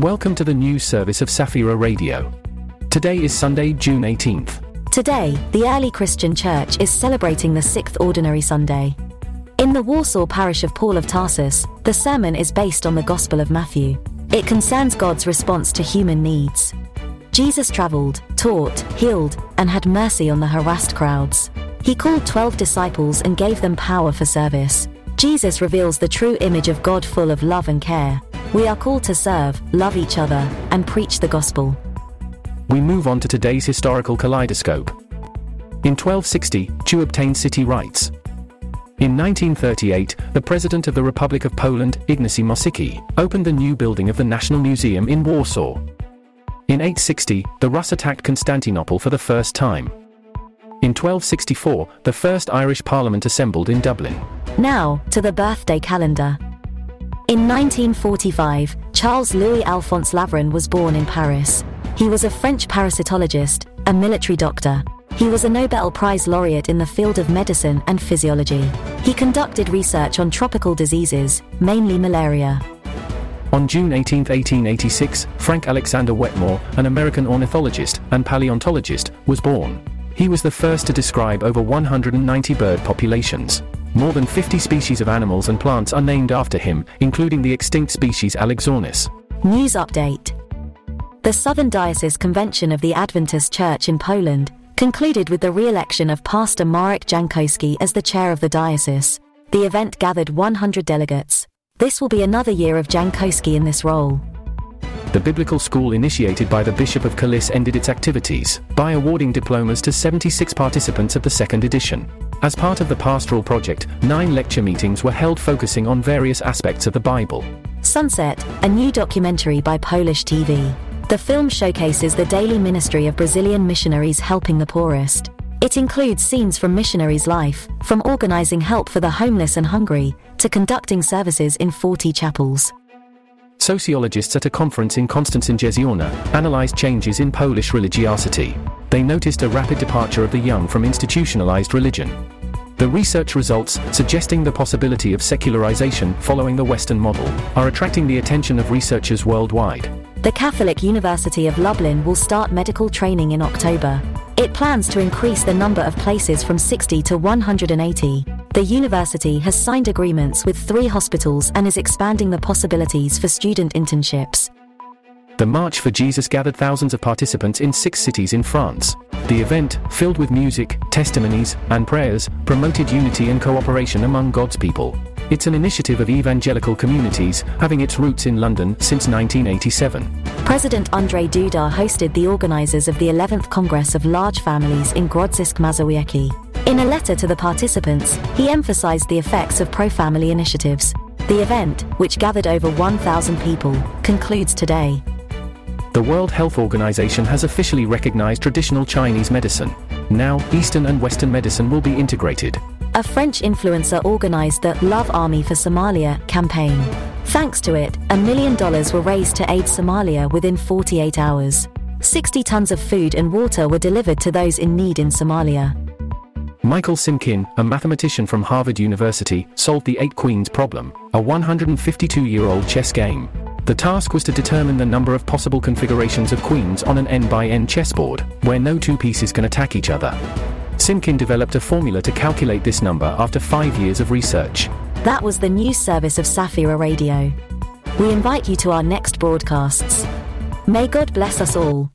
Welcome to the news service of Safira Radio. Today is Sunday, June 18th. Today, the early Christian church is celebrating the sixth ordinary Sunday. In the Warsaw parish of Paul of Tarsus, the sermon is based on the Gospel of Matthew. It concerns God's response to human needs. Jesus traveled, taught, healed, and had mercy on the harassed crowds. He called 12 disciples and gave them power for service. Jesus reveals the true image of God full of love and care. We are called to serve, love each other, and preach the gospel. We move on to today's historical kaleidoscope. In 1260, Chu obtained city rights. In 1938, the President of the Republic of Poland, Ignacy Mościcki, opened the new building of the National Museum in Warsaw. In 860, the Rus attacked Constantinople for the first time. In 1264, the first Irish Parliament assembled in Dublin. Now, to the birthday calendar. In 1945, Charles Louis Alphonse Laveran was born in Paris. He was a French parasitologist, a military doctor. He was a Nobel Prize laureate in the field of medicine and physiology. He conducted research on tropical diseases, mainly malaria. On June 18, 1886, Frank Alexander Wetmore, an American ornithologist and paleontologist, was born. He was the first to describe over 190 bird populations. More than 50 species of animals and plants are named after him, including the extinct species Alexornis. News update. The Southern Diocese Convention of the Adventist Church in Poland concluded with the re-election of Pastor Marek Jankowski as the chair of the diocese. The event gathered 100 delegates. This will be another year of Jankowski in this role. The biblical school initiated by the Bishop of Kalisz ended its activities by awarding diplomas to 76 participants of the second edition. As part of the pastoral project, nine lecture meetings were held focusing on various aspects of the Bible. Sunset, a new documentary by Polish TV. The film showcases the daily ministry of Brazilian missionaries helping the poorest. It includes scenes from missionaries' life, from organizing help for the homeless and hungry, to conducting services in 40 chapels. Sociologists at a conference in Konstancin-Jeziorna analyzed changes in Polish religiosity. They noticed a rapid departure of the young from institutionalized religion. The research results, suggesting the possibility of secularization following the Western model, are attracting the attention of researchers worldwide. The Catholic University of Lublin will start medical training in October. It plans to increase the number of places from 60 to 180. The university has signed agreements with three hospitals and is expanding the possibilities for student internships. The March for Jesus gathered thousands of participants in six cities in France. The event, filled with music, testimonies, and prayers, promoted unity and cooperation among God's people. It's an initiative of evangelical communities, having its roots in London since 1987. President Andrzej Duda hosted the organizers of the 11th Congress of Large Families in Grodzisk Mazowiecki. In a letter to the participants, he emphasized the effects of pro-family initiatives. The event, which gathered over 1,000 people, concludes today. The World Health Organization has officially recognized traditional Chinese medicine. Now, Eastern and Western medicine will be integrated. A French influencer organized the Love Army for Somalia campaign. Thanks to it, a million dollars were raised to aid Somalia within 48 hours. 60 tons of food and water were delivered to those in need in Somalia. Michael Simkin, a mathematician from Harvard University, solved the Eight Queens problem, a 152 year old chess game. The task was to determine the number of possible configurations of queens on an n by n chessboard, where no two pieces can attack each other. Simkin developed a formula to calculate this number after five years of research. That was the news service of Safira Radio. We invite you to our next broadcasts. May God bless us all.